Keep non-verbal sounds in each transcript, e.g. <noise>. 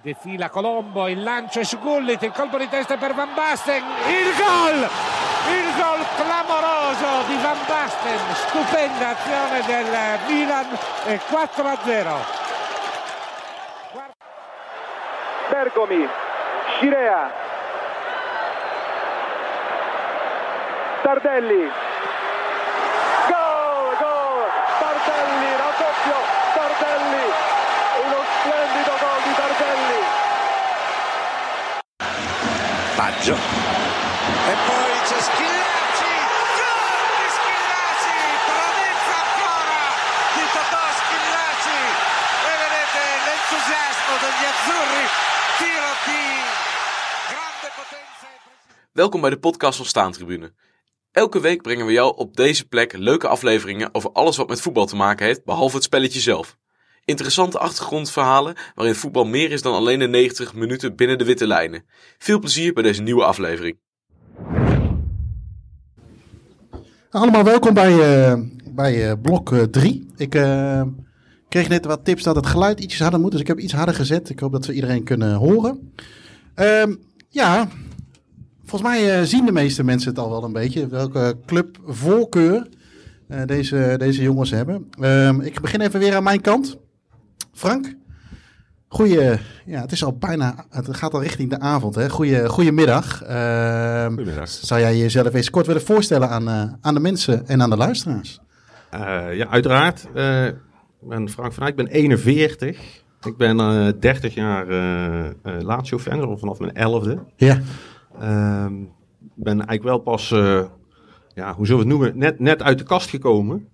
defila Colombo, il lancio è su Gullit, il colpo di testa per Van Basten, il gol! Il gol clamoroso di Van Basten, stupenda azione del Milan, 4 a 0. Bergomi, Scirea, Tardelli, Baggio. E poi c'è Schillaci. Gol di Schillaci. Prodezza ancora di Totò Schillaci. E vedete l'entusiasmo degli azzurri. Tiro di grande potenza. e precisione. Welkom bij de podcast van Staantribune. Elke week brengen we jou op deze plek leuke afleveringen over alles wat met voetbal te maken heeft, behalve het spelletje zelf. Interessante achtergrondverhalen waarin voetbal meer is dan alleen de 90 minuten binnen de witte lijnen. Veel plezier bij deze nieuwe aflevering. Allemaal welkom bij, eh, bij eh, blok 3. ik eh, kreeg net wat tips dat het geluid ietsjes harder moet, dus ik heb iets harder gezet. Ik hoop dat we iedereen kunnen horen. Ehm, ja, volgens mij zien de meeste mensen het al wel een beetje, welke clubvoorkeur eh, deze, deze jongens hebben. Ehm, ik begin even weer aan mijn kant. Frank, goeie, ja, het is al bijna, het gaat al richting de avond, hè. Goeie, goedemiddag. Ehm Goedemiddag. zou jij jezelf eens kort willen voorstellen aan, eh, aan de mensen en aan de luisteraars? Eh, ja, uiteraard. Eh, ik ben Frank van Eyck, ik ben 41. Ik ben eh 30 jaar eh, Lazio-fan, al vanaf mijn 11e. Ja. Ehm, Ik ben eigenlijk wel pas, ja, hoe zullen we het noemen, net, net uit de kast gekomen.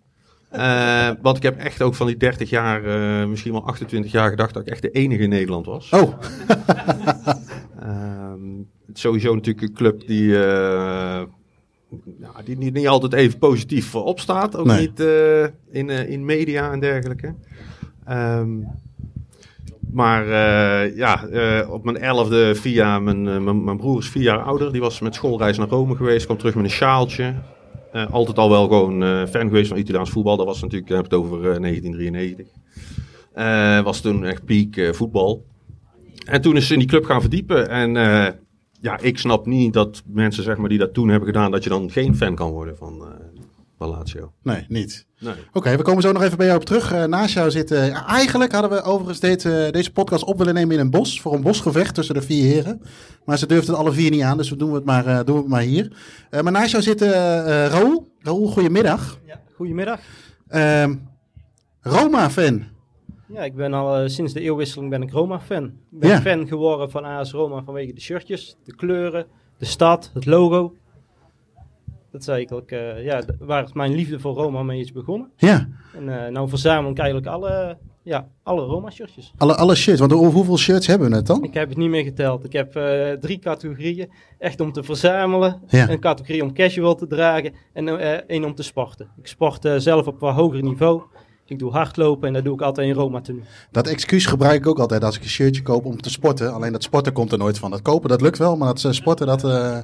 Eh, want ik heb echt ook van die 30 jaar, eh, misschien wel 28 jaar gedacht dat ik echt de enige in Nederland was. Oh, <laughs> Ehm, sowieso natuurlijk een club die, eh, die niet, niet altijd even positief voorop staat. Ook Nee. niet in, in media en dergelijke. Ehm, maar ja, op mijn elfde via mijn, mijn, mijn broer is vier jaar ouder. Die was met schoolreis naar Rome geweest. Kwam terug met een sjaaltje. Eh, altijd al wel gewoon eh, fan geweest van Italiaans voetbal. Dat was natuurlijk, heb het over eh, 1993. Eh, was toen echt eh, voetbal. En toen is ze in die club gaan verdiepen. En ja, ik snap niet dat mensen zeg maar, die dat toen hebben gedaan, dat je dan geen fan kan worden van, eh van Lazio. nee, niet. Nee. Oké, we komen zo nog even bij jou op terug. Eh, naast jou zit... eh, eigenlijk hadden we overigens deze, deze podcast op willen nemen in een bos. Voor een bosgevecht tussen de vier heren. Maar ze durfden het alle vier niet aan, dus we doen het maar, eh, doen we het maar hier. Eh, maar naast jou zit eh eh, Raoul. Raoul, goedemiddag. Ja, goedemiddag. Ehm, Roma-fan. Ja, ik ben al eh, sinds de eeuwwisseling ben ik Roma-fan. Ik ben Ja. fan geworden van AS Roma vanwege de shirtjes, de kleuren, de stad, het logo. Dat is eigenlijk eh, ja, waar mijn liefde voor Roma mee is begonnen. Ja, En eh nou verzamel ik eigenlijk alle, ja, alle Roma-shirtjes. alle, alle shirts. Want hoe- hoeveel shirts hebben we het dan? Ik heb het niet meer geteld. Ik heb eh, drie categorieën. Echt om te verzamelen. Ja. Een categorie om casual te dragen. En één om te sporten. Ik sport zelf op wat hoger niveau. Ik doe hardlopen en dat doe ik altijd in Roma tenue. Dat excuus gebruik ik ook altijd als ik een shirtje koop om te sporten. Alleen dat sporten komt er nooit van. Dat kopen, dat lukt wel, maar dat eh, sporten, dat, eh,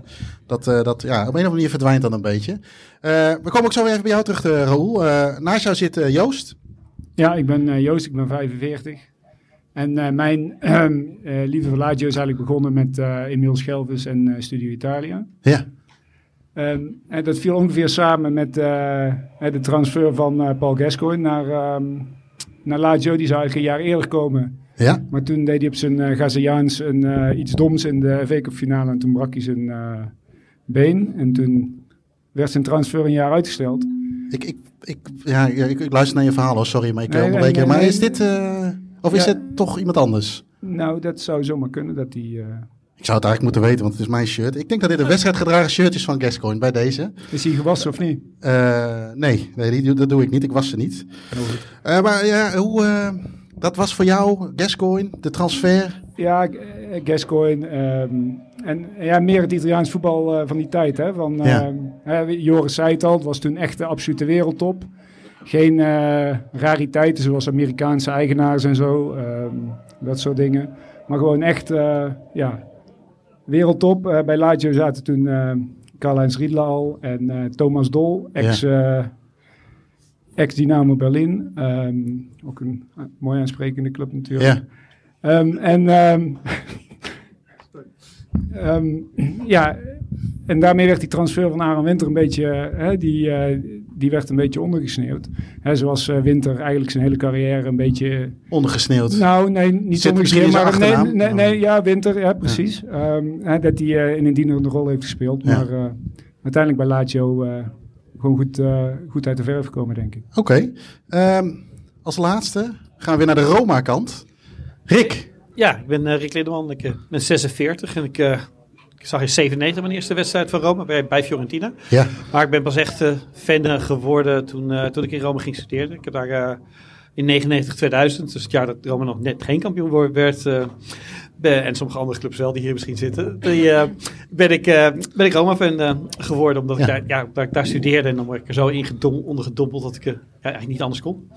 dat, eh, dat ja, op een of andere manier verdwijnt dan een beetje. Eh, we komen ook zo weer even bij jou terug, eh, Raoul. Eh, naast jou zit Joost. Ja, ik ben eh, Joost, ik ben 45. En eh, mijn ehm, <clears throat> eh, voor Lazio is eigenlijk begonnen met eh Emiel Schelvis en eh, Studio Italia. Ja, Ehm, en dat viel ongeveer samen met eh, eh, de transfer van eh, Paul Gascoigne naar, ehm, naar Lazio. Die zou eigenlijk een jaar eerder komen. ja, Maar toen deed hij op zijn uh, een, eh, iets doms in de FA Cup finale. En toen brak hij zijn eh, been. En toen werd zijn transfer een jaar uitgesteld. ik, ik, ik, ja, ik, ik luister naar je verhaal hoor, sorry, maar ik Nee, nee, nee, Maar is dit, eh, of is het toch iemand anders? Nou, dat zou zomaar kunnen dat hij... Ik zou het eigenlijk moeten weten, want het is mijn shirt. Ik denk dat dit een wedstrijdgedragen shirt is van Gascoigne bij deze. is hij gewassen of niet? Eh, nee, nee die, dat doe ik niet. Ik was ze niet. Eh, maar ja, hoe, eh, dat was voor jou, Gascoigne, de transfer? Ja, Gascoigne. ehm, en ja, meer het Italiaans voetbal van die tijd. Hè? Van, Ja. ehm, Joris zei het al, het was toen echt de absolute wereldtop. Geen rariteiten zoals Amerikaanse eigenaars en zo. ehm, dat soort dingen. Maar gewoon echt, ja, wereldtop. Eh, bij Lazio zaten toen eh Karl-Heinz Riedler al en eh, Thomas Dol, ex, ex Dynamo Berlin. Ehm, ook een mooi aansprekende club natuurlijk. Ja, Ehm, en ehm, ja, en daarmee werd die transfer van Aaron Winter een beetje, hè, die, die werd een beetje ondergesneeuwd. Hè, zoals eh, Winter eigenlijk zijn hele carrière een beetje Ondergesneeuwd. nou, nee, niet Zit ondergesneeuwd, maar nee, nee, nee, ja, Winter, ja, precies. Ehm, hè, dat hij eh, in een dienende rol heeft gespeeld, Ja. maar eh, uiteindelijk bij Lazio eh, gewoon goed, eh, goed uit de verf gekomen, denk ik. Oké. Ehm, als laatste gaan we weer naar de Roma-kant. Rick. Ja, ik ben eh, Rick Lindeman. Ik eh, ben 46 en ik, eh, ik zag in 97 mijn eerste wedstrijd van Rome bij, bij Fiorentina. Ja. Maar ik ben pas echt eh, fan geworden toen, eh, toen ik in Rome ging studeren. Ik heb daar eh, in 99, 2000, dus het jaar dat Rome nog net geen kampioen werd, en sommige andere clubs wel die hier misschien zitten, die, ben, ik, ben ik Roma-fan geworden. Omdat ik, Ja. daar, ja, ik daar studeerde en dan word ik er zo in gedom- ondergedompeld dat ik ja, eigenlijk niet anders kon.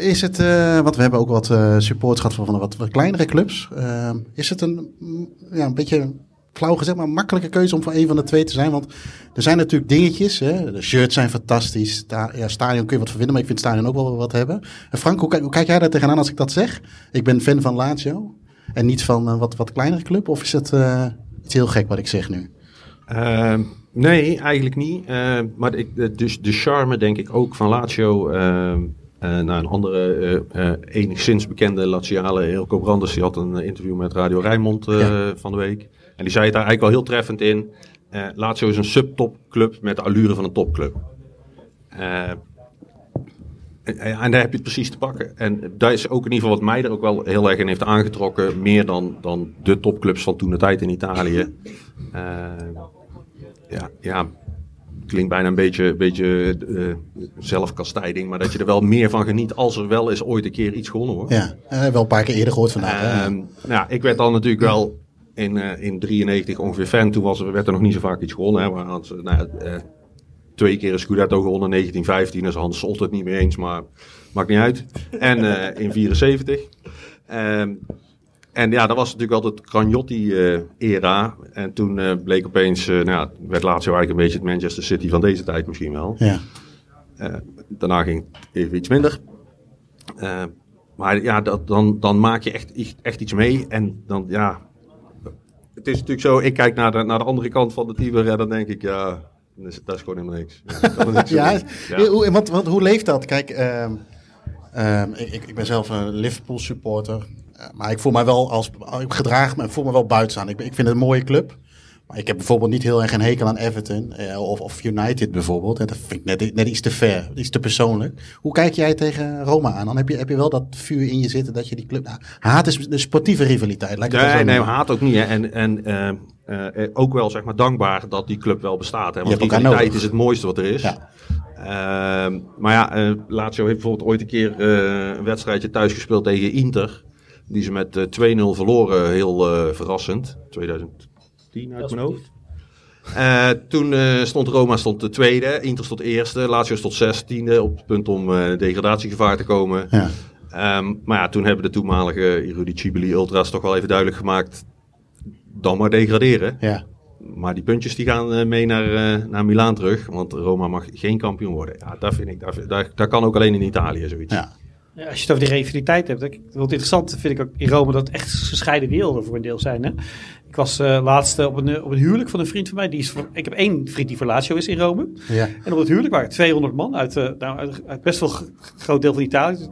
Is het, want we hebben ook wat support gehad van, van wat, wat kleinere clubs. Is het een, mm, ja, een beetje flauw gezegd, maar een makkelijke keuze om voor een van de twee te zijn? Want er zijn natuurlijk dingetjes. Hè? De shirts zijn fantastisch. Ja, stadion kun je wat verwinnen, maar ik vind stadion ook wel wat hebben. En Frank, hoe, kijk- hoe kijk jij daar tegenaan als ik dat zeg? Ik ben fan van Lazio en niet van een wat, wat kleinere club. Of is het eh, iets heel gek wat ik zeg nu? Ehm, nee, eigenlijk niet. Ehm, maar ik, dus de charme, denk ik, ook van Lazio. eh, naar een andere, eh, eh, enigszins bekende Laziale, Elko Brandes, die had een eh, interview met Radio Rijnmond eh, Ja. van de week. En die zei het daar eigenlijk wel heel treffend in. Eh, Lazio is een subtopclub met de allure van een topclub. Eh, en, en daar heb je het precies te pakken. En dat is ook in ieder geval wat mij er ook wel heel erg in heeft aangetrokken. Meer dan, dan de topclubs van toen de tijd in Italië. Eh, ja, ja, klinkt bijna een beetje, beetje eh, zelfkastijding. Maar dat je er wel meer van geniet als er wel eens ooit een keer iets gewonnen wordt. Ja, wel een paar keer eerder gehoord vandaag. Ehm, nou, ik werd dan natuurlijk wel in, eh in 93 ongeveer fan. Toen was er, werd er nog niet zo vaak iets gewonnen. Hè. We hadden ze, nou, eh, twee keer een Scudetto gewonnen in 1915. Dus Hans Solt het niet meer eens, maar maakt niet uit. En eh, in 74. Ehm, en ja, dat was natuurlijk altijd Cragnotti-era. en toen eh, bleek opeens, eh, nou, ja, werd Lazio eigenlijk een beetje het Manchester City van deze tijd misschien wel. ja. Eh, daarna ging het even iets minder. Eh, maar ja, dat, dan, dan maak je echt- echt iets mee. En dan, ja... Het is natuurlijk zo, ik kijk naar de, naar de andere kant van de Tiber en dan denk ik, ja, dat is, dat is gewoon helemaal niks. Ja. <laughs> Hoe, want, want hoe leeft dat? Kijk, ehm, ehm, ik, ik- ben zelf een Liverpool supporter. Eh, maar ik voel mij wel als. Ik gedraag me, ik voel me wel buiten staan. Ik, ik vind het een mooie club. Ik heb bijvoorbeeld niet heel erg een hekel aan Everton eh, of, of, United bijvoorbeeld. Dat vind ik net, net, iets te ver, iets te persoonlijk. Hoe kijk jij tegen Roma aan? Dan heb je, heb je wel dat vuur in je zitten dat je die club... Nou, haat is de sportieve rivaliteit. Nee, nee, haat ook niet. En, en eh, eh, ook wel zeg maar dankbaar dat die club wel bestaat. Hè? Want die rivaliteit is het mooiste wat er is. Ja. Ehm, maar ja, Lazio heeft bijvoorbeeld ooit een keer een wedstrijdje thuis gespeeld tegen Inter. Die ze met 2-0 verloren, heel verrassend. 2000 10 uit mijn hoofd. Eh, toen eh, stond Roma stond de tweede, Inter stond eerste, Lazio stond zestiende op het punt om uh, degradatiegevaar te komen. Ja. Ehm, maar ja, toen hebben de toenmalige Rudy Cibili Ultras toch wel even duidelijk gemaakt, dan maar degraderen. Ja. Maar die puntjes die gaan mee naar, naar Milaan terug, want Roma mag geen kampioen worden. Ja, daar, vind ik, Dat daar, kan ook alleen in Italië zoiets. Als je het over die rivaliteit hebt. ik- Wat interessant vind ik ook in Rome dat het echt gescheiden werelden voor een deel zijn. Hè? Ik was eh laatst op, een, op een huwelijk van een vriend van mij. Die is ik heb één vriend die voor Lazio is in Rome. Ja. En op het huwelijk waren 200 man uit, eh, nou, uit, uit best wel groot deel van Italië,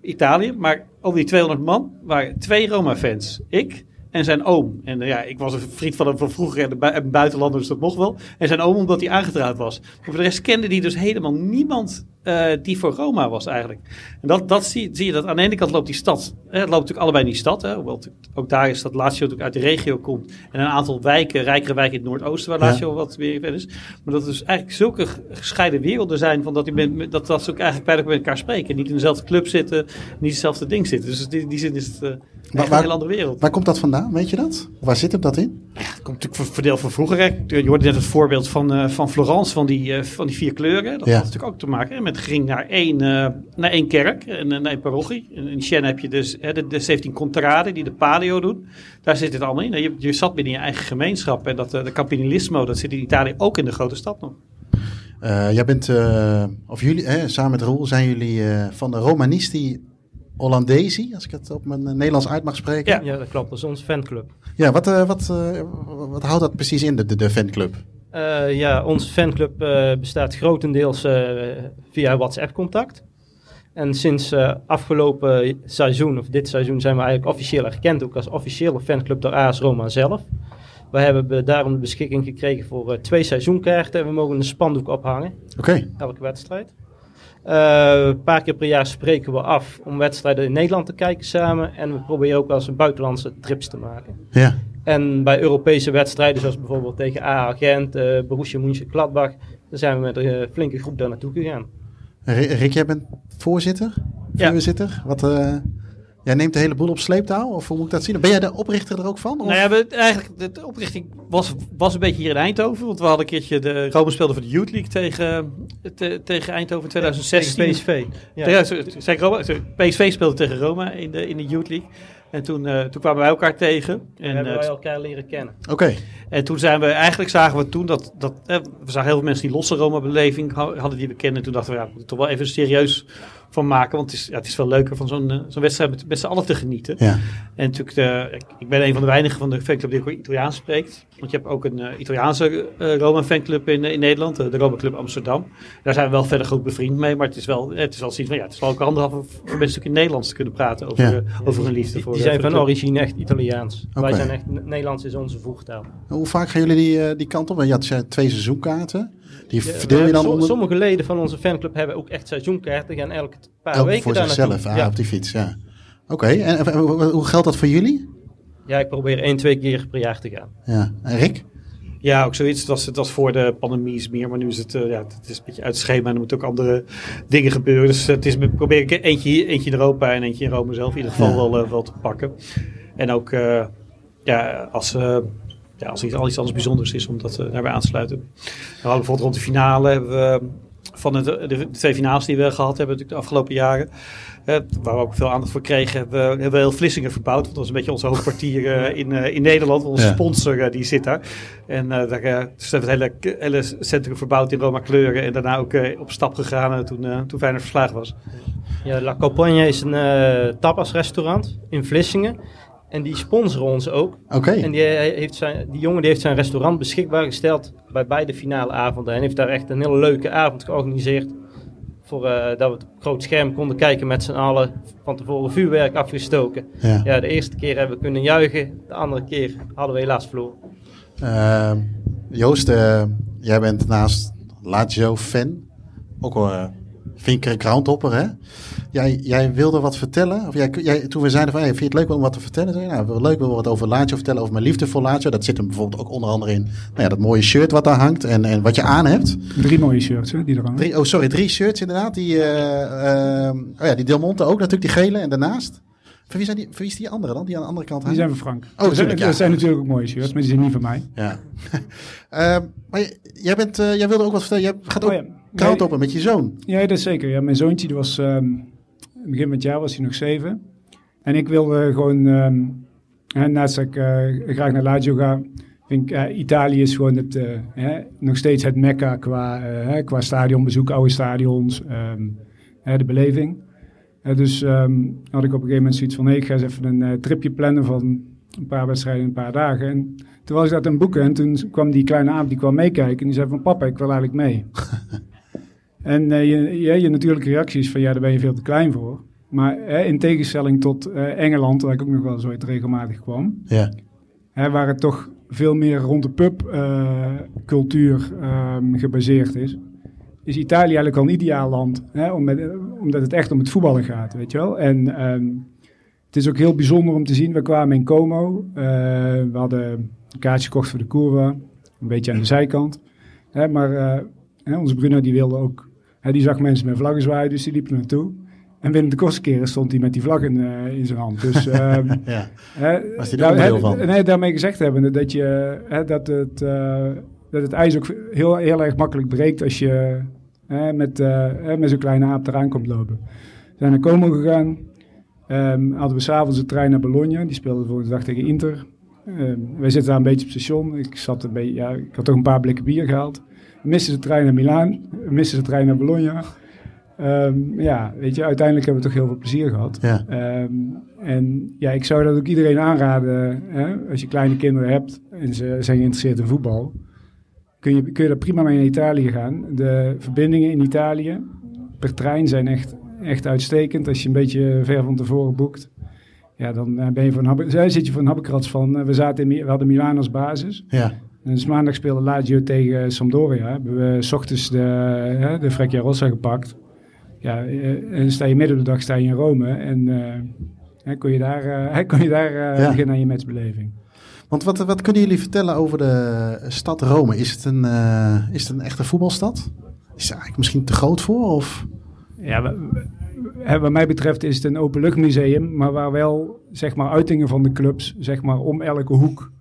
Italië. Maar over die 200 man waren twee Roma-fans. Ik en zijn oom. En ja, ik was een vriend van hem van vroeger en een bui- een buitenlander, dus dat mocht wel. En zijn oom omdat hij aangetrouwd was. Maar voor de rest kende die dus helemaal niemand eh, die voor Roma was eigenlijk. En dat, dat zie, zie je, dat aan de ene kant loopt die stad, hè, het loopt natuurlijk allebei in die stad. Hè, hoewel het ook daar is dat Lazio natuurlijk uit de regio komt. En een aantal wijken, rijkere wijken in het Noordoosten waar Ja. Lazio wat meer verder is. Maar dat er dus eigenlijk zulke ge- gescheiden werelden zijn van dat, die dat, dat ze ook eigenlijk met elkaar spreken. Niet in dezelfde club zitten, niet hetzelfde ding zitten. Dus in die zin is het eh, echt waar- een andere wereld. Waar komt dat vandaan? Weet je dat? Waar zit hem dat in? Het komt natuurlijk deel van vroeger. Hè. Je hoorde net het voorbeeld van, eh, van Florence, van die, eh, van die vier kleuren. Dat Ja. had natuurlijk ook te maken hè, met ging naar één, eh, naar één kerk en naar één parochie. En in Siena heb je dus hè, de, de 17 contraden die de paleo doen. Daar zit het allemaal in. Je, je zat binnen je eigen gemeenschap. En dat, de Campanilismo, dat zit in Italië ook in de grote stad nog. Jij bent, of jullie, hè, samen met Roel, zijn jullie van de Romanisti Hollandesi, als ik het op mijn eh, Nederlands uit mag spreken. Ja, ja, dat klopt. Dat is onze fanclub. Ja, wat, eh, wat, eh, wat houdt dat precies in, de, de, de fanclub? Ja, onze fanclub bestaat grotendeels via WhatsApp-contact. En sinds afgelopen seizoen, of dit seizoen, zijn we eigenlijk officieel erkend ook als officiële fanclub door AS Roma zelf. We hebben be- daarom de beschikking gekregen voor twee seizoenkaarten en we mogen een spandoek ophangen, Oké, elke wedstrijd. Eh, een paar keer per jaar spreken we af om wedstrijden in Nederland te kijken samen. En we proberen ook wel eens een buitenlandse trips te maken. ja. En bij Europese wedstrijden, zoals bijvoorbeeld tegen AA Gent, eh Borussia Mönchengladbach, dan zijn we met een eh, flinke groep daar naartoe gegaan. Ri- Rick, jij bent voorzitter? Ja. Voorzitter? Wat, eh, jij neemt de hele boel op sleeptouw? Of hoe moet ik dat zien? Ben jij de oprichter er ook van? Of? Nou ja, we, eigenlijk, de oprichting was, was een beetje hier in Eindhoven. Want we hadden een keertje de Rome speelde voor de Youth League tegen, te- tegen Eindhoven in 2016. Tegen PSV. Ja. Sorry, zei ik Roma? PSV speelde tegen Roma in de, in de Youth League. En toen, eh, toen kwamen wij elkaar tegen. En En, hebben eh, wij elkaar leren kennen. Oké, en toen zijn we, eigenlijk zagen we toen dat, dat eh, we zagen heel veel mensen die losse Roma-beleving ha- hadden die we kennen. Toen dachten we, ja, we moeten toch wel even serieus van maken. Want het is, ja, het is veel leuker van zo'n eh, zo'n wedstrijd met, met z'n allen te genieten. ja. En natuurlijk, de, ik, ik ben een van de weinigen van de fanclub die ook Italiaans spreekt. Want je hebt ook een eh, Italiaanse eh, Roma fanclub in, in Nederland, de Roma Club Amsterdam. Daar zijn we wel verder goed bevriend mee, maar het is wel, het is wel zoiets van, ja, het is wel ook handig om mensen ook in Nederlands te kunnen praten over, Ja. over hun liefde Die, voor die zijn voor van origine echt Italiaans. Wij zijn echt, Nederlands is onze voertaal. Hoe vaak gaan jullie die, die kant op? Je had twee seizoenkaarten. Die Ja, verdeel je dan onder... Sommige leden van onze fanclub hebben ook echt seizoenkaarten. gaan elke paar elk weken voor daar zichzelf, naartoe. ah, Ja. op die fiets, ja. Oké, en, en hoe- hoe geldt dat voor jullie? ja, ik probeer één, twee keer per jaar te gaan. Ja, en Rick? Ja, ook zoiets. Het was, het was voor de pandemie is meer, maar nu is het, eh, ja, het is een beetje uit het schema en er moeten ook andere dingen gebeuren. Dus het is, we proberen ik eentje, hier- eentje in Europa en eentje in Rome zelf in ieder geval Ja. wel, eh, wel te pakken. En ook eh, ja, als, eh, ja, als iets, al iets anders bijzonders is om dat eh, daarbij aan te sluiten. We hadden bijvoorbeeld rond de finale hebben we van het, de, de twee finales die we gehad hebben natuurlijk de afgelopen jaren. eh, waar we ook veel aandacht voor kregen, hebben we, hebben we heel Vlissingen verbouwd. Want dat was een beetje onze hoofdkwartier eh, in, eh, in Nederland. Onze Ja. sponsor eh, die zit daar. En eh, daar eh, dus hebben we het hele, hele centrum verbouwd in Roma kleuren. En daarna ook eh, op stap gegaan eh, toen, eh toen Feyenoord verslagen was. Ja, La Campagne is een eh tapasrestaurant in Vlissingen. En die sponsoren ons ook. Oké, En die, eh, heeft zijn, die jongen die heeft zijn restaurant beschikbaar gesteld bij beide finale avonden. En heeft daar echt een hele leuke avond georganiseerd. Voor, eh, dat we op het groot scherm konden kijken met z'n allen. Van tevoren vuurwerk afgestoken. ja. Ja, de eerste keer hebben we kunnen juichen. De andere keer hadden we helaas verloren. Ehm, Joost, eh, jij bent naast Lazio-fan ook wel uh, vinkere groundhopper, hè? Jij, jij wilde wat vertellen. Of jij, jij, toen we zeiden van, hey, vind je het leuk om wat te vertellen? Zei je, nou, leuk, wil wat over Lazio vertellen, over mijn liefde voor Lazio. Dat zit hem bijvoorbeeld ook onder andere in nou ja, dat mooie shirt wat daar hangt en, en wat je aan hebt. Drie mooie shirts hè, die er hangen. Drie, oh, sorry, drie shirts inderdaad. Die, ehm, oh ja, die Del Monte ook natuurlijk, die gele en daarnaast. Voor wie, zijn die, wie is die andere dan, die aan de andere kant Die hangt? zijn van Frank. Oh, dat, zijn, tuurlijk, ja. dat zijn natuurlijk ook mooie shirts, maar die zijn niet van mij. Ja. <laughs> Ehm, maar jij, bent, eh, jij wilde ook wat vertellen. Jij gaat ook Oh ja. met je zoon. Ja, dat is zeker. Ja, mijn zoontje die was, ehm, begin van het jaar was hij nog zeven. En ik wilde gewoon, ehm, naast dat ik eh, graag naar Lazio ga, vind ik eh, Italië is gewoon het, eh, hè, nog steeds het mekka qua, hè, qua stadionbezoek, oude stadions, ehm, hè, de beleving. Dus ehm, had ik op een gegeven moment zoiets van, nee, ik ga eens even een tripje plannen van een paar wedstrijden in een paar dagen. En toen was ik dat aan boeken en toen kwam die kleine aap, die kwam meekijken en die zei van, papa, ik wil eigenlijk mee. <laughs> En eh, je, je, je natuurlijke reactie is van ja, daar ben je veel te klein voor. Maar hè, in tegenstelling tot eh, Engeland, waar ik ook nog wel ooit regelmatig kwam, Ja. hè, waar het toch veel meer rond de pubcultuur gebaseerd is, is Italië eigenlijk al een ideaal land. Hè, om met- omdat het echt om het voetballen gaat, weet je wel. En ehm, het is ook heel bijzonder om te zien. We kwamen in Como. eh, we hadden een kaartje gekocht voor de Curva. Een beetje aan de zijkant. Hè, maar eh, hè, onze Bruno die wilde ook... Die zag mensen met vlaggen zwaaien, dus die liep er naartoe. En binnen de kostkeren stond hij met die vlaggen eh, in zijn hand. Dus <laughs> ehm, Ja. Hè, Was er daar- onderdeel van? Nee, daarmee gezegd hebben dat, je, hè, dat, het, eh, dat het ijs ook heel, heel erg makkelijk breekt als je hè, met, eh, met zo'n kleine aap eraan komt lopen. We zijn naar Como gegaan. Ehm, hadden we s'avonds de trein naar Bologna. Die speelde de volgende dag tegen Inter. Ehm, wij zitten daar een beetje op station. Ik, zat een beetje, ja, ik had toch een paar blikken bier gehaald. We misten de trein naar Milaan. We misten de trein naar Bologna. Ehm, ja, weet je, uiteindelijk hebben we toch heel veel plezier gehad. Ja. Ehm, en ja, ik zou dat ook iedereen aanraden. Hè? Als je kleine kinderen hebt en ze zijn geïnteresseerd in voetbal, kun je, kun je daar prima mee naar Italië gaan. De verbindingen in Italië per trein zijn echt, echt uitstekend. Als je een beetje ver van tevoren boekt, ja, dan eh, ben je van eh, zit je van habbekrats van. eh, we, zaten in, we hadden Milaan als basis. Ja. En dus maandag speelde Lazio tegen Sampdoria. Hebben we s ochtends de, hè, de Freccia Rossa gepakt. Ja, eh, en sta je midden op de dag sta je in Rome. En eh, hè, kon je daar, eh, <laughs> kon je daar Ja. beginnen aan je matchbeleving. Want wat, wat kunnen jullie vertellen over de stad Rome? Is het een, is het een echte voetbalstad? Is het eigenlijk misschien te groot voor? Of? Ja, we- wat mij betreft is het een openluchtmuseum, maar waar wel zeg maar, uitingen van de clubs zeg maar, om elke hoek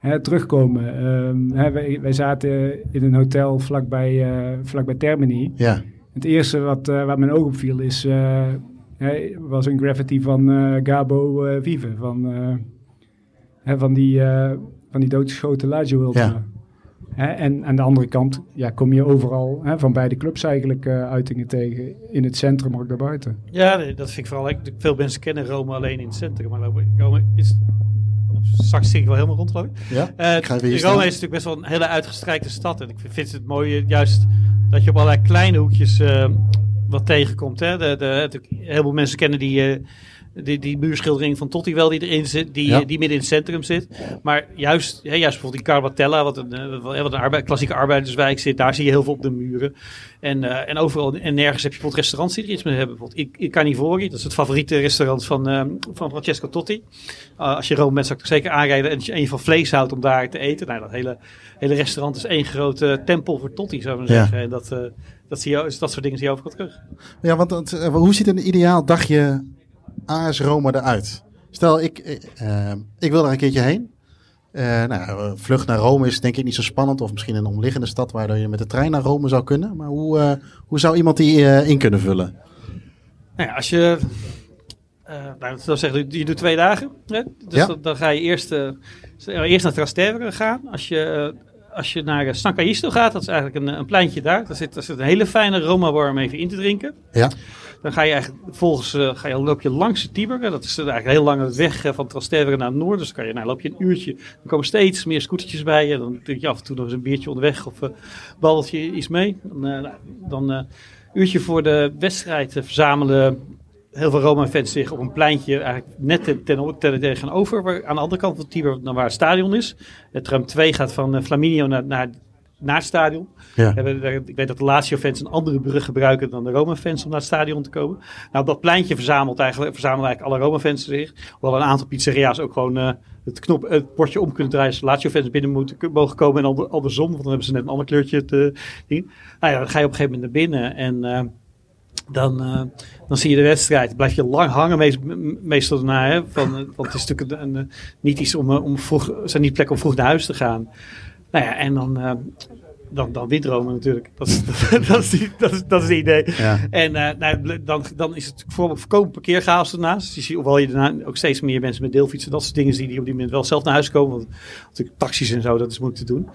hè, terugkomen. Ehm, hè, wij, wij zaten in een hotel vlakbij, eh vlakbij Termini. Ja. Het eerste wat, eh, waar mijn oog op viel is, eh, hè, was een graffiti van eh, Gabo Vive. Van, eh, hè, van, die, eh, van die doodgeschoten Lazio Ultra. Ja. Hè, en aan de andere kant ja, kom je overal hè, van beide clubs eigenlijk eh, uitingen tegen. In het centrum, maar ook daarbuiten. Ja, dat vind ik vooral. Veel mensen kennen Rome alleen in het centrum. Maar Rome is... Straks zie ik wel helemaal rond, geloof ik. Ja, Eh, ik ga Rome is natuurlijk best wel een hele uitgestrekte stad. En ik vind het mooie juist dat je op allerlei kleine hoekjes eh, wat tegenkomt. Hè? De, de, heel veel mensen kennen die, eh, die, die muurschildering van Totti wel die erin zit, die, Ja. eh, die midden in het centrum zit. Maar juist, hè, juist bijvoorbeeld die Carbatella, wat een, eh, wat een arbeid, klassieke arbeiderswijk zit, daar zie je heel veel op de muren. En, eh, en overal en nergens heb je bijvoorbeeld restaurants die er iets mee hebben. Bijvoorbeeld I- I Carnivori, dat is het favoriete restaurant van, van Francesco Totti. Uh, als je Rome bent, zou ik zeker aanrijden. En en je van vlees houdt om daar te eten. Nou, dat hele, hele restaurant is één grote tempel voor Totti, zou ik maar Ja. zeggen. En dat, eh, dat, zie je, dat soort dingen zie je overal terug. Ja, want hoe ziet een ideaal dagje AS Rome eruit? Stel, ik, eh, eh, ik wil daar een keertje heen. Eh, nou, vlucht naar Rome is denk ik niet zo spannend. Of misschien een omliggende stad waar je met de trein naar Rome zou kunnen. Maar hoe, hoe zou iemand die in kunnen vullen? Nou ja, als je... nou, dat zeggen, je doet twee dagen. Hè? Dus Ja. dan, dan ga je eerst, eerst naar Trastevere gaan. Als je, als je naar San Callisto gaat, dat is eigenlijk een, een pleintje daar. Daar zit, daar zit een hele fijne Roma bar om even in te drinken. Ja. Dan ga je eigenlijk vervolgens eh, ga je, loop je langs de Tiber. Dat is eigenlijk een heel lange weg eh, van Trastevere naar het noorden. Dus dan kan je, nou, loop je een uurtje. Dan komen steeds meer scootertjes bij je. Dan drink je af en toe nog eens een biertje onderweg of een babbeltje iets mee. Dan, eh, nou, dan eh, uurtje voor de wedstrijd eh, verzamelen heel veel Roma-fans zich op een pleintje, eigenlijk net ten, ten, ten- waar, aan de andere kant van Tiber, naar waar het stadion is. Het tram 2 gaat van eh, Flaminio naar, naar, naar het stadion. Ja. Ik weet dat de Lazio-fans een andere brug gebruiken dan de Roma-fans om naar het stadion te komen. Nou, op dat pleintje verzamelt eigenlijk, verzamelen eigenlijk alle Roma-fans zich. Hoewel een aantal pizzeria's ook gewoon eh, het, knop, het bordje om kunnen draaien. Als Lazio-fans binnen moeten, mogen komen en ander, andersom. Want dan hebben ze net een ander kleurtje te zien. Nou ja, dan ga je op een gegeven moment naar binnen en... eh, dan, eh, dan zie je de wedstrijd. Blijf je lang hangen, meest, meestal daarna. Hè, van, want het is natuurlijk een, een, niet iets om, om vroeg, zijn niet plekken om vroeg naar huis te gaan. Nou ja, en dan, eh, dan, dan wint Rome natuurlijk. Dat is, <laughs> dat is, die- dat is, dat is het idee. Ja. En eh, nou, dan, dan is het voor voorkomen parkeerchaos ernaast. Dus je ziet, hoewel je daarna ook steeds meer mensen met deelfietsen, dat soort dingen zie die op die moment wel zelf naar huis komen. Want natuurlijk taxis en zo, dat is moeilijk te doen.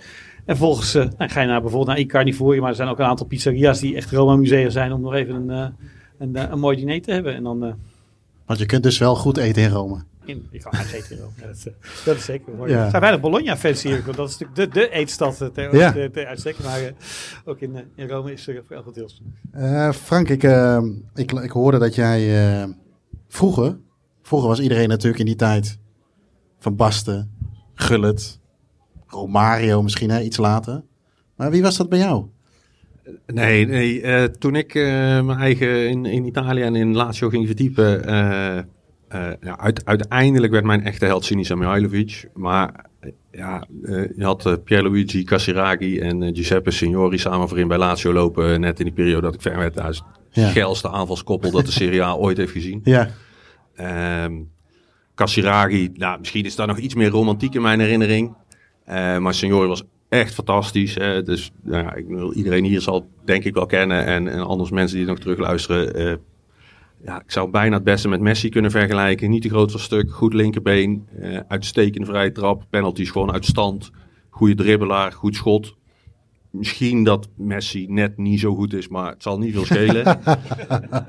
En vervolgens eh, nou, ga je naar bijvoorbeeld naar Icarnivori, maar er zijn ook een aantal pizzeria's die echt Roma musea zijn om nog even een, een, een mooi diner te hebben. En dan Want je kunt dus wel goed eten in Rome. In, ik in Rome. <laughs> Ja, dat, is, eh, dat is zeker mooi. Ja. Er zijn weinig Bologna-fans hier, want dat is natuurlijk de, de eetstad eh, ter, Ja. ter, ter uitstek. Maar eh, ook in, in Rome is er voor elk deels. Eh, Frank, ik, ik, ik hoorde dat jij eh, vroeger, vroeger was iedereen natuurlijk in die tijd van Basten, Gullit, Romario misschien hè, iets later. Maar wie was dat bij jou? Nee, nee eh, toen ik eh, mijn eigen in, in Italië en in Lazio ging verdiepen, eh, eh, ja, uit, uiteindelijk werd mijn echte held Sinisa Mihailovic. Maar eh, ja, eh, je had Pierluigi Casiraghi en Giuseppe Signori samen voorin bij Lazio lopen, net in die periode dat ik ver werd. Dat is het geilste aanvalskoppel dat de Serie A ooit heeft gezien. Ja, Ehm Casiraghi, nou, misschien is daar nog iets meer romantiek in mijn herinnering. Maar Signori was echt fantastisch. Hè? Dus nou ja, ik, iedereen hier zal denk ik wel kennen. En, en anders mensen die nog terugluisteren. eh ja, ik zou bijna het beste met Messi kunnen vergelijken. Niet te groot van stuk, goed linkerbeen. eh uitstekende vrije trap, penalties gewoon uit stand. Goede dribbelaar, goed schot. misschien dat Messi net niet zo goed is, maar het zal niet veel schelen. <laughs>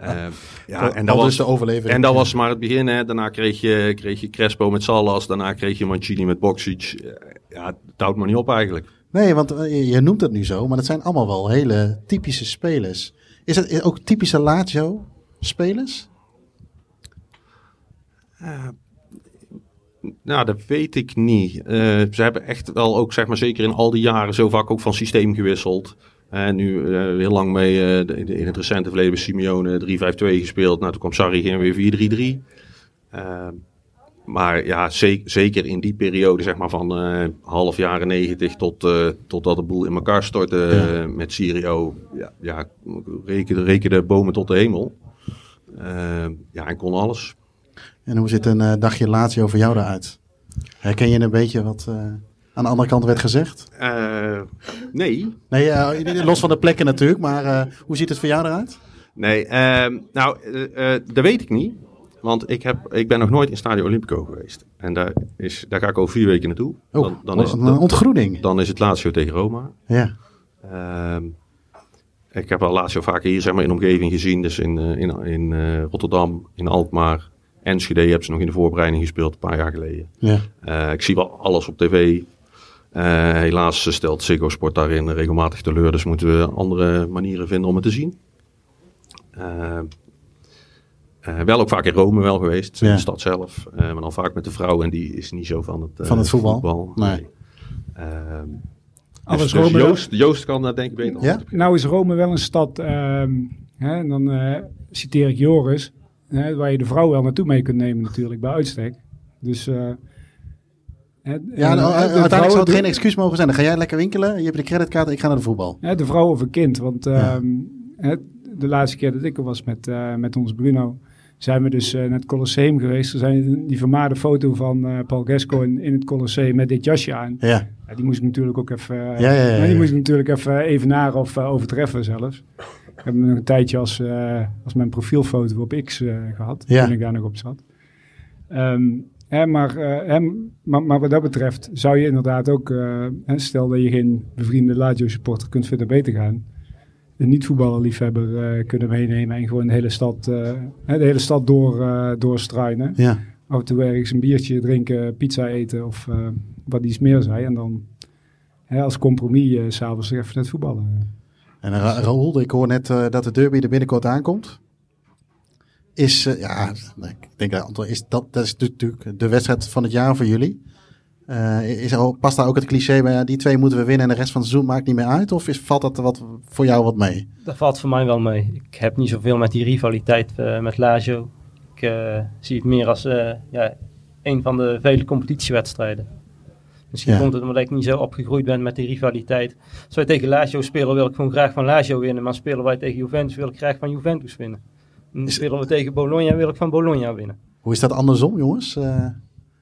Eh, ja, en dat was, de overlevering. en dat was maar het begin. Hè. Daarna kreeg je, kreeg je Crespo met Salas. Daarna kreeg je Mancini met Boxic. Eh, Ja, het houdt maar niet op eigenlijk. Nee, want je, noemt het nu zo, maar het zijn allemaal wel hele typische spelers. Is het ook typische Lazio-spelers? Nou, dat weet ik niet. Eh, ze hebben echt wel ook, zeg maar, zeker in al die jaren zo vaak ook van systeem gewisseld. En nu eh, heel lang mee eh, de- de- in het recente verleden bij Simeone 3-5-2 gespeeld. Nou, toen kwam Sarri ging weer 4-3-3. Eh, maar ja, ze- zeker in die periode, zeg maar van eh, half jaren 90 tot, eh totdat de boel in elkaar stortte eh, met Sirio. Ja, ja rekende, rekende bomen tot de hemel. Eh, ja, en kon alles. En hoe ziet een eh, dagje Lazio voor jou eruit? Herken je een beetje wat eh, aan de andere kant werd gezegd? Nee, Nee, <laughs> los van de plekken natuurlijk, maar hoe ziet het voor jou eruit? Nee, ehm, nou, dat weet ik niet. Want ik, heb, ik ben nog nooit in Stadio Olimpico geweest. En daar, is, daar ga ik over vier weken naartoe. Oh, dan, dan, is, het, een ontgroening. dan is het Lazio tegen Roma. Ja. Ehm, ik heb al Lazio vaker hier zeg maar, in de omgeving gezien. Dus in, eh, in, in eh, Rotterdam, in Alkmaar, Enschede hebben ze nog in de voorbereiding gespeeld een paar jaar geleden. ja. Eh, ik zie wel alles op tv. Helaas stelt Ziggo Sport daarin regelmatig teleur. Dus moeten we andere manieren vinden om het te zien. Wel ook vaak in Rome wel geweest, in de stad zelf. Maar dan vaak met de vrouw en die is niet zo van het, Van het voetbal? Nee. Ehm, Al dus, dus Rome- Joost, Joost kan daar denk ik beter Ja? Nou is Rome wel een stad, ehm, hè, en dan eh, citeer ik Joris, hè, waar je de vrouw wel naartoe mee kunt nemen natuurlijk, bij uitstek. Dus... eh, hè, Ja, nou, de uiteindelijk zou het geen excuus mogen zijn. Dan ga jij lekker winkelen, je hebt de creditcard, ik ga naar de voetbal. hè, de vrouw of een kind. Want Ja. ehm, hè, de laatste keer dat ik er was met, eh, met ons Bruno, zijn we dus eh, naar het Colosseum geweest. Er zijn die vermaarde foto van eh, Paul Gascoigne in het Colosseum met dit jasje aan. Ja, Ja, die moest ik natuurlijk ook even, eh, Ja, ja, ja, die moest ik natuurlijk even evenaren of overtreffen zelfs. Ik heb hem nog een tijdje als, als mijn profielfoto op X eh, gehad, Ja. toen ik daar nog op zat. Ehm, hè, maar, hè, maar, maar wat dat betreft zou je inderdaad ook, hè, stel dat je geen bevriende Lazio supporter kunt verder beter gaan, een niet-voetballerliefhebber eh, kunnen meenemen en gewoon de hele stad, eh, de hele stad door, eh doorstruinen ja. af en toe ergens een biertje drinken, pizza eten of wat iets meer zei. En dan hè, als compromis s s'avonds even net voetballen. En Ra Raoul, ik hoor net dat de derby er binnenkort aankomt. Is, ja, ik denk dat is dat, dat is natuurlijk de wedstrijd van het jaar voor jullie. Eh, is er, past daar ook het cliché bij, ja, die twee moeten we winnen en de rest van het seizoen maakt niet meer uit? Of is, valt dat wat, voor jou wat mee? Dat valt voor mij wel mee. Ik heb niet zoveel met die rivaliteit eh, met Lazio. Ik eh, zie het meer als ja, een van de vele competitiewedstrijden. Misschien Ja. komt het omdat ik niet zo opgegroeid ben met die rivaliteit. Als wij tegen Lazio spelen, wil ik gewoon graag van Lazio winnen. Maar spelen wij tegen Juventus, wil ik graag van Juventus winnen. En spelen we tegen Bologna, wil ik van Bologna winnen. Hoe is dat andersom, jongens?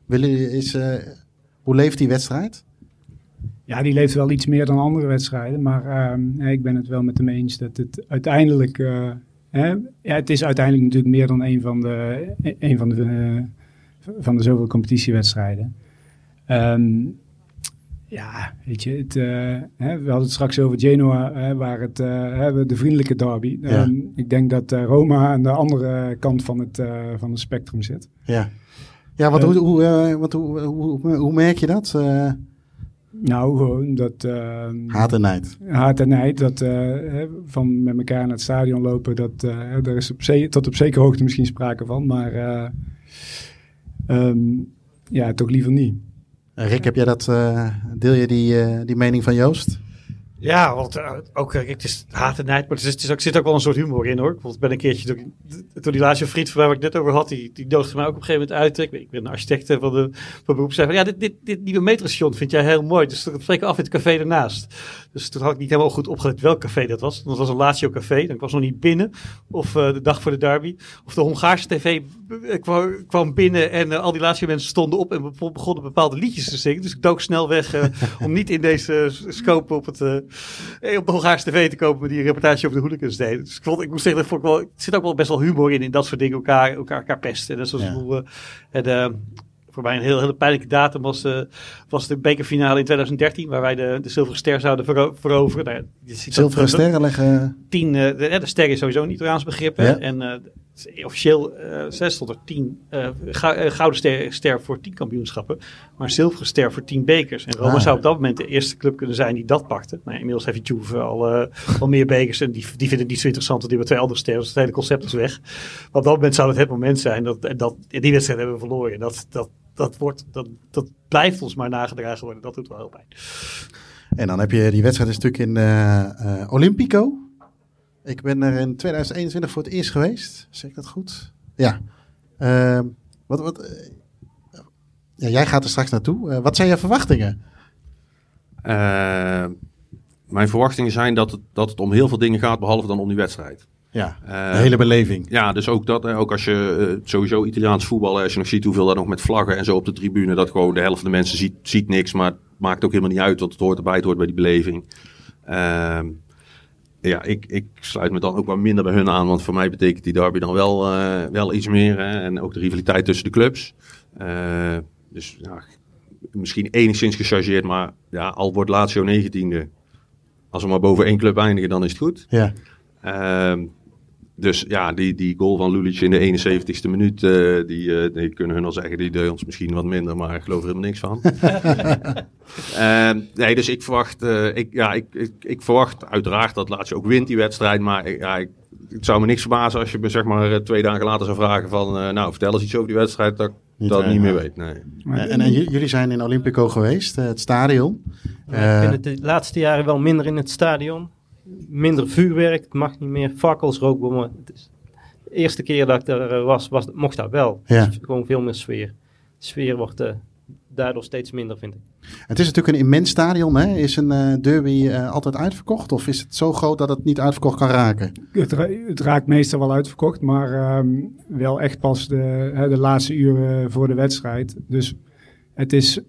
Willen jullie, is, hoe leeft die wedstrijd? Ja, die leeft wel iets meer dan andere wedstrijden. Maar ehm, ik ben het wel met hem eens dat het uiteindelijk... eh, hè, ja, het is uiteindelijk natuurlijk meer dan een van de, een van de, eh, van de zoveel competitiewedstrijden. Ehm, ja, weet je, het, eh, hè, we hadden het straks over Genoa, hè, waar het hè, de vriendelijke derby. Ja. Ehm, ik denk dat Roma aan de andere kant van het, van het spectrum zit. Ja, ja Eh, hoe, hoe, eh, want hoe, hoe, hoe, hoe merk je dat? Eh, Nou, gewoon dat... ehm, haat en nijd. haat en nijd, dat van met elkaar naar het stadion lopen, dat, daar is op tot op zekere hoogte misschien sprake van, maar eh, ehm, ja, toch liever niet. Rick, heb jij dat, deel je die, die mening van Joost? Ja, want eh, ook, eh, het is haat en nijd, maar het, is, zit ook wel een soort humor in hoor. Ik ben een keertje, toen die laatste vriend van waar ik net over had, die, die mij ook op een gegeven moment uit. Ik ben, ik ben een architect eh, van, de, van beroep. Zei van, ja, dit, dit, dit nieuwe metrostation vind jij heel mooi. Dus dat spreken we af in het café ernaast. Dus toen had ik niet helemaal goed opgelet welk café dat was. Dat was een Lazio café. Dan was nog niet binnen. Of de dag voor de derby. Of de Hongaarse tv kwam, kwam binnen en al die Lazio mensen stonden op en be- begonnen bepaalde liedjes te zingen. Dus ik dook snel weg om niet in deze scope op, het, op de Hongaarse tv te komen die een reportage over de hooligans deden. Dus ik, vond, ik moest zeggen, dat vond ik wel, er zit ook wel best wel humor in, in dat soort dingen, elkaar, elkaar, elkaar pesten. En dat is Ja. ja. en, eh, voor mij een heel, hele pijnlijke datum was, eh, was de bekerfinale in 2013, waar wij de, de zilveren ster zouden vero- veroveren. Nou, je ziet Zilveren dat- sterren leggen. tien, eh, de, de ster is sowieso een Italiaans begrip. Ja. En eh, officieel eh zes stond er tien eh, eh, gouden ster, ster voor tien kampioenschappen. Maar een zilveren ster voor tien bekers. En Roma Ah. zou op dat moment de eerste club kunnen zijn die dat pakte. Nou, inmiddels heeft Juve al, eh, al meer bekers. En die, die vinden niet zo interessant. Want die hebben twee andere sterren. Dus het hele concept is weg. Maar op dat moment zou het het moment zijn. Dat, dat, die wedstrijd hebben we verloren. Dat, dat, dat, wordt, dat, dat blijft ons maar nagedragen worden. Dat doet wel heel pijn. En dan heb je die wedstrijd is natuurlijk in Olympico. Ik ben er in 2021 voor het eerst geweest. Zeg ik dat goed? Ja. Ehm, wat, wat, eh, ja, jij gaat er straks naartoe. Eh, wat zijn je verwachtingen? Eh, mijn verwachtingen zijn dat het, dat het om heel veel dingen gaat, behalve dan om die wedstrijd. Ja, Eh, de hele beleving. Ja, dus ook dat. Ook als je eh, sowieso Italiaans voetbal, als je nog ziet hoeveel daar nog met vlaggen en zo op de tribune, dat gewoon de helft van de mensen ziet, ziet niks, maar het maakt ook helemaal niet uit, want het hoort erbij, het hoort bij die beleving. Ehm, ja, ik, ik sluit me dan ook wat minder bij hun aan, want voor mij betekent die derby dan wel, eh, wel iets meer. Hè, en ook de rivaliteit tussen de clubs. Eh, dus ja, misschien enigszins gechargeerd, maar ja, al wordt Lazio 19e, als we maar boven één club eindigen, dan is het goed. Ja. Ehm, dus ja, die, die goal van Lulic in de 71ste minuut, eh, die, eh, die kunnen hun al zeggen, die deed ons misschien wat minder, maar ik geloof er helemaal niks van. <laughs> Ehm, nee, dus ik verwacht, eh, ik, ja, ik, ik, ik verwacht uiteraard dat Lazio ook wint die wedstrijd, maar ik- ja, ik, het zou me niks verbazen als je me zeg maar eh, twee dagen later zou vragen van, eh, nou vertel eens iets over die wedstrijd, dat ik Niet, dat niet meer weet. Nee. En, en, en j- jullie zijn in Olympico geweest, het stadion. Ja, ik vind het de laatste jaren wel minder in het stadion. Minder vuurwerk, het mag niet meer. Fakkels, rookbommen. Het is de eerste keer dat ik er eh, was, was mocht dat wel. Ja. Dus gewoon veel meer sfeer. De sfeer wordt eh, daardoor steeds minder, vind ik. Het is natuurlijk een immens stadion. Hè? Is een eh, derby eh, altijd uitverkocht? Of is het zo groot dat het niet uitverkocht kan raken? Het, ra- het raakt meestal wel uitverkocht, maar ehm, wel echt pas de, hè, de laatste uren voor de wedstrijd. Dus het is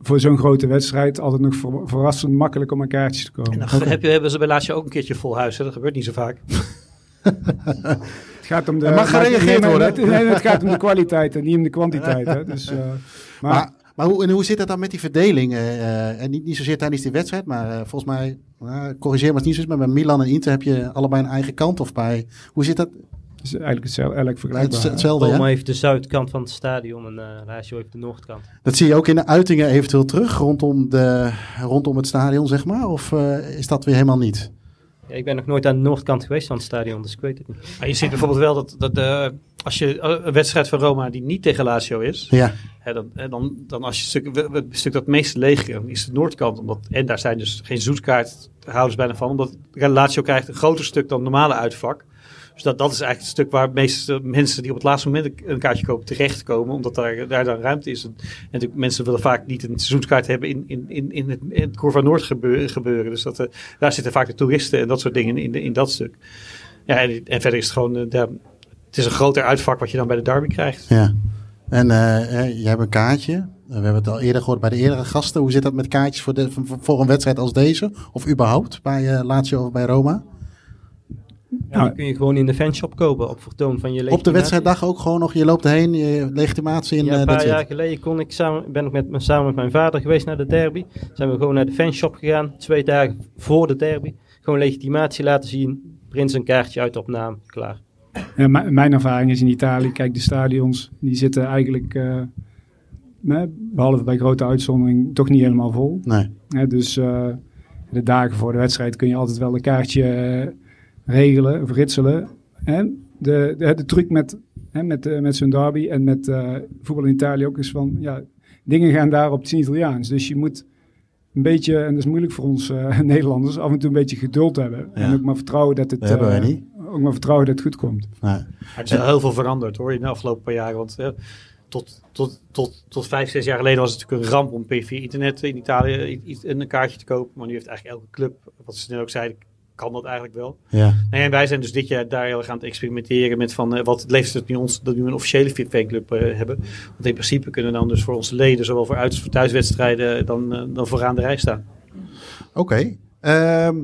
voor zo'n grote wedstrijd altijd nog ver- verrassend makkelijk om aan kaartjes te komen. En dan heb je, hebben ze bij Lazio ook een keertje vol huis. Hè? Dat gebeurt niet zo vaak. <laughs> Het gaat om de, mag maar- gereageerd worden. Het, nee, het gaat om de kwaliteit en niet om de kwantiteit. Hè. Dus, eh, <laughs> maar, Maar, maar hoe, en hoe zit het dan met die verdeling? eh, eh, en niet, niet zozeer tijdens die wedstrijd, maar eh, volgens mij, nou, corrigeer me als het niet zo is, maar bij Milan en Inter heb je allebei een eigen kant. Of bij, hoe zit dat? Het is eigenlijk hetzelfde, eigenlijk Het, vergelijkbaar. hetzelfde, Roma ja? heeft de zuidkant van het stadion en eh Lazio heeft de noordkant. Dat zie je ook in de uitingen eventueel terug rondom, de, rondom het stadion, zeg maar? Of eh, is dat weer helemaal niet? Ja, ik ben nog nooit aan de noordkant geweest van het stadion, dus ik weet het niet. Maar je ziet bijvoorbeeld wel dat, dat eh, als je een wedstrijd van Roma die niet tegen Lazio is, Ja, hè, dan, hè, dan, dan als je stuk, een stuk dat het meeste leeg is, is de noordkant. Omdat, en daar zijn dus geen zoetkaarthouders bijna van, omdat Lazio krijgt een groter stuk dan normale uitvak. Dus dat, dat is eigenlijk het stuk waar de meeste mensen die op het laatste moment een- kaartje kopen terechtkomen, omdat daar, daar dan ruimte is. En, natuurlijk, mensen willen vaak niet een seizoenskaart hebben in, in, in, in het, in het Curva Noord gebeuren. gebeuren. Dus dat, eh, daar zitten vaak de toeristen en dat soort dingen in, in dat stuk. Ja, en, verder is het gewoon, eh, het is een groter uitvak wat je dan bij de derby krijgt. ja. En eh, jij hebt een kaartje. We hebben het al eerder gehoord bij de eerdere gasten. Hoe zit dat met kaartjes voor, de, voor- een wedstrijd als deze? Of überhaupt bij Lazio of bij Roma? Ja, die kun je gewoon in de fanshop kopen op vertoon van je Op de legitimatie. wedstrijddag ook gewoon nog. Je loopt erheen, je legitimatie en Ja, eh, een dat paar jaar geleden kon ik samen, ben ik met, me- samen met mijn vader geweest naar de derby. Zijn we gewoon naar de fanshop gegaan, twee dagen voor de derby. Gewoon legitimatie laten zien, prins een kaartje uit op naam, klaar. Ja, mijn ervaring is in Italië, kijk, de stadions die zitten eigenlijk, eh, nee, behalve bij grote uitzondering, toch niet helemaal vol. Nee. Hè, dus eh, de dagen voor de wedstrijd kun je altijd wel een kaartje eh, regelen of ritselen. En de, de, de truc met, hè, met, eh, met zo'n derby en met eh, voetbal in Italië ook is van, ja, dingen gaan daar op het Italiaans. Dus je moet een beetje, en dat is moeilijk voor ons eh, <laughs> Nederlanders, af en toe een beetje geduld hebben. En ook maar vertrouwen dat het, Dat hebben wij eh, niet. ook maar vertrouwen dat het goed komt. Nee. Maar het is heel veel veranderd hoor in de afgelopen paar jaren. Want tot, tot, tot, tot vijf, zes jaar geleden was het natuurlijk een ramp om via internet in Italië i- i- een kaartje te kopen. Maar nu heeft eigenlijk elke club, wat ze net ook zeiden, kan dat eigenlijk wel. Ja. Nee, en wij zijn dus dit jaar daar heel erg aan het experimenteren met van eh, wat leeft het nu ons dat we nu een officiële fanclub eh, hebben. Want in principe kunnen dan dus voor onze leden, zowel voor uit- als voor thuiswedstrijden, dan, eh, dan vooraan de rij staan. Oké. Ehm,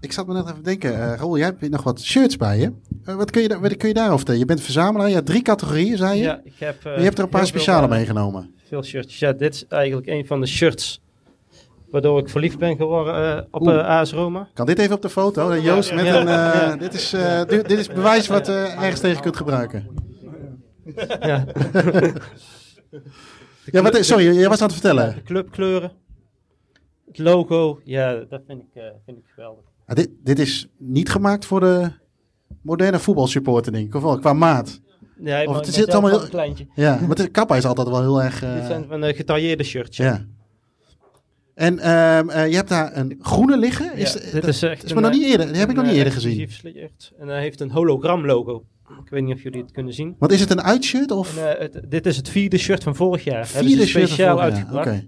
ik zat me net even te denken. eh Raoul, jij hebt nog wat shirts bij je. Wat, kun je daar- wat kun je daarover vertellen? Je bent verzamelaar. Je hebt drie categorieën, zei je. Ja, ik heb, je hebt er een paar speciale meegenomen. Veel shirtjes. Ja, dit is eigenlijk een van de shirts waardoor ik verliefd ben geworden eh, op eh AS Roma. Kan dit even op de foto? Joost, met Ja. een, eh, Ja. dit, is, eh, dit, dit is bewijs wat eh ergens tegen kunt gebruiken. Ja. <laughs> Ja, wat, sorry, jij was aan het vertellen. De clubkleuren. Het logo. Ja, dat vind ik, eh, vind ik geweldig. Ah, dit, dit is niet gemaakt voor de moderne voetbalsupporter, denk ik. Of wel, qua maat. Ja, Of maar het zit allemaal heel- kleintje. Ja, maar de kappa is altijd wel heel erg... eh, Dit zijn van een getailleerde shirts. ja. En ehm, eh, je hebt daar een groene liggen. Is, Ja, dit is echt is me nog niet eerder. Die heb ik nog niet eerder gezien. shirt. En hij heeft een hologram logo. Ik weet niet of jullie het kunnen zien. Want is het een uitshirt of En, eh, het- dit is het vierde shirt van vorig jaar. Hebben vierde ze shirt? van speciaal vorig jaar? uitgebracht.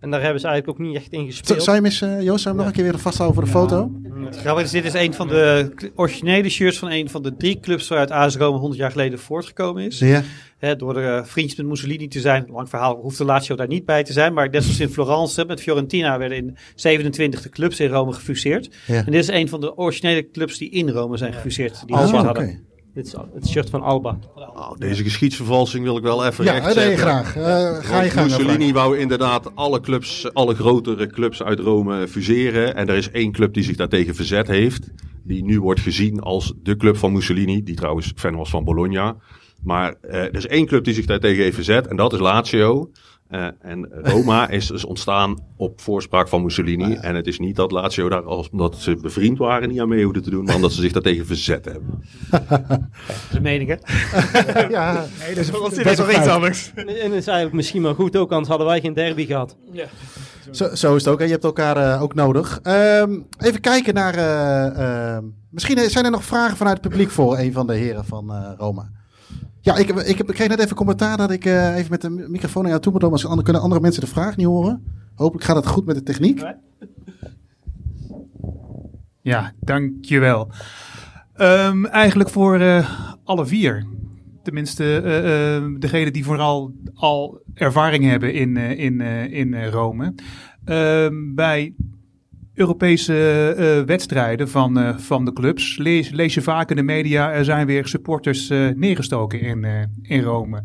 En daar hebben ze eigenlijk ook niet echt in gespeeld. Zou je eens, eh, Joost, zou je hem nog een keer weer vasthouden voor de foto? Grappig is, dit is een van de originele shirts van een van de drie clubs waaruit AS Roma 100 jaar geleden voortgekomen is. Ja. Hè, door de eh, vriendjes met Mussolini te zijn. Lang verhaal, hoeft de Lazio daar niet bij te zijn. Maar net zoals in Florence met Fiorentina werden in 27 de clubs in Rome gefuseerd. Ja. En dit is een van de originele clubs die in Rome zijn gefuseerd. Die Alba oké. hadden. Dit is al- het shirt van Alba. Nou, deze geschiedsvervalsing wil ik wel even Ja, rechtzetten. nee, graag. Eh, ga je gang. Mussolini wou inderdaad alle clubs, alle grotere clubs uit Rome fuseren. En er is één club die zich daartegen verzet heeft. Die nu wordt gezien als de club van Mussolini. Die trouwens fan was van Bologna. Maar eh, er is één club die zich daartegen heeft verzet. En dat is Lazio. Eh, en Roma <laughs> is dus ontstaan op voorspraak van Mussolini. En het is niet dat Lazio daar, als, omdat ze bevriend waren, niet aan mee hoefden te doen. Maar omdat ze zich daartegen verzet hebben. <laughs> Dat is een mening, hè? <laughs> Ja, Nee, dat is, dat nog een iets anders. En het is eigenlijk misschien wel goed ook, anders hadden wij geen derby gehad. Zo, zo is het ook. hè. Je hebt elkaar eh, ook nodig. Ehm, even kijken naar. eh, ehm, misschien zijn er nog vragen vanuit het publiek voor een van de heren van eh, Roma. Ja, ik, heb- ik, heb, ik kreeg net even commentaar dat ik eh, even met de microfoon naar jou toe moet komen. Anders kunnen andere mensen de vraag niet horen. Hopelijk gaat het goed met de techniek. Ja, dankjewel. Ehm eigenlijk voor eh, alle vier. Tenminste, eh eh, degenen die vooral al ervaring hebben in, eh, in, eh, in Rome. Ehm, bij Europese eh, wedstrijden van, eh, van de clubs lees, lees je vaak in de media... er zijn weer supporters eh, neergestoken in, eh, in Rome.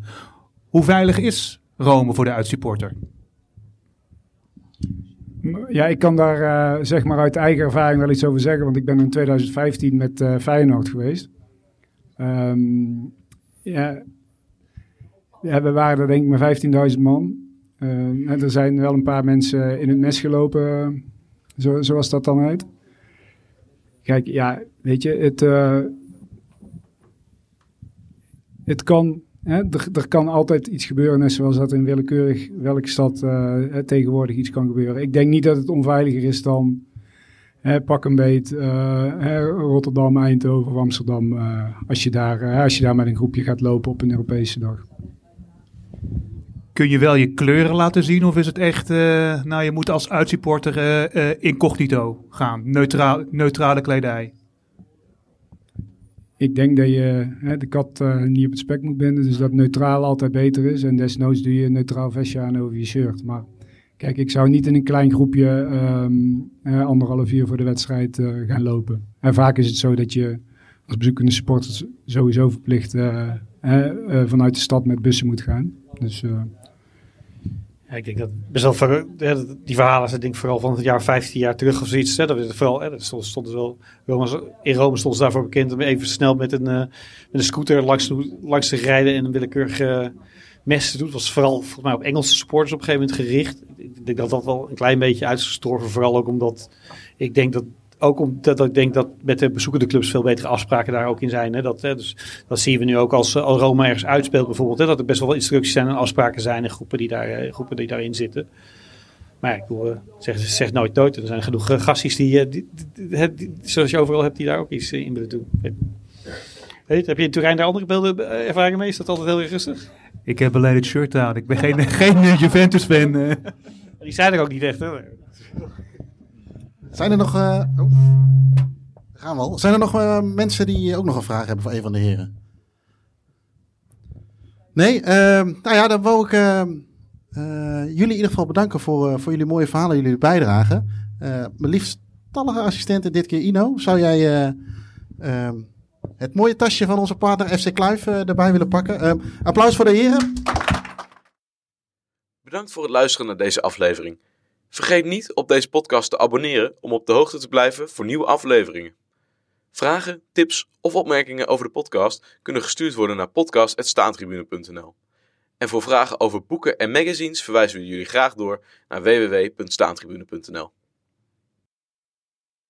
Hoe veilig is Rome voor de uitsupporter? Ja, ik kan daar eh, zeg maar uit eigen ervaring wel iets over zeggen, want ik ben in 2015 met eh Feyenoord geweest. Ehm, ja, ja, we waren er denk ik met 15.000 man. Eh, en er zijn wel een paar mensen in het mes gelopen, eh, zo, zoals dat dan uit. Kijk, ja, weet je, het, eh, het kan, hè, er, kan altijd iets gebeuren, net zoals dat in willekeurig welke stad eh, tegenwoordig iets kan gebeuren. Ik denk niet dat het onveiliger is dan hè, pak een beet eh, Rotterdam, Eindhoven of Amsterdam, als, je daar, als je daar met een groepje gaat lopen op een Europese dag. Kun je wel je kleuren laten zien of is het echt, eh, nou je moet als uitsupporter eh, eh, incognito gaan, Neutraal, neutrale kledij? Ik denk dat je hè, de kat niet op het spek moet binden, dus dat neutraal altijd beter is. En desnoods doe je een neutraal vestje aan over je shirt. Maar kijk, ik zou niet in een klein groepje eh, anderhalf uur voor de wedstrijd gaan lopen. En vaak is het zo dat je als bezoekende supporter sowieso verplicht vanuit de stad met bussen moet gaan. Dus Ik denk dat best wel die verhalen zijn denk ik vooral van het jaar 15 jaar terug of zoiets. Hè. Dat is vooral, hè, dat stond, stond wel, Rome, in Rome stond ze daarvoor bekend om even snel met een, eh, met een scooter langs, langs te rijden en een willekeurige mes te doen. Was vooral volgens mij op Engelse supporters op een gegeven moment gericht. Ik denk dat dat wel een klein beetje uit is gestorven. Vooral ook omdat ik denk dat ook omdat ik denk dat met de bezoekende clubs veel betere afspraken daar ook in zijn. Hè. Dat, hè, dus, dat zien we nu ook als, eh, als Roma ergens uitspeelt bijvoorbeeld. Hè, dat er best wel instructies zijn en afspraken zijn en groepen die, daar, eh, groepen die daarin zitten. Maar ja, ik bedoel, eh, zeg, zeg nooit nooit. Er zijn genoeg gasties die, die, die- die- die- zoals je overal hebt, die daar ook iets in willen doen. Weet, heb je in Turijn daar andere beelden, ervaringen mee? Is dat altijd heel erg rustig? Ik heb alleen het shirt aan, ik ben geen, <laughs> geen Juventus-fan. Die zijn er ook niet echt. Hè? Zijn er nog. eh, oh. Gaan we. Zijn er nog eh, mensen die ook nog een vraag hebben voor een van de heren? Nee? ehm, nou ja, dan wil ik ehm, eh, jullie in ieder geval bedanken voor, eh, voor jullie mooie verhalen, jullie bijdrage. Eh, mijn liefstallige assistent, en dit keer Ino, zou jij eh, ehm, het mooie tasje van onze partner FC Kluif eh, erbij willen pakken? Applaus voor de heren. Bedankt voor het luisteren naar deze aflevering. Vergeet niet op deze podcast te abonneren om op de hoogte te blijven voor nieuwe afleveringen. Vragen, tips of opmerkingen over de podcast kunnen gestuurd worden naar podcast.staantribune.nl. En voor vragen over boeken en magazines verwijzen we jullie graag door naar www.staantribune.nl.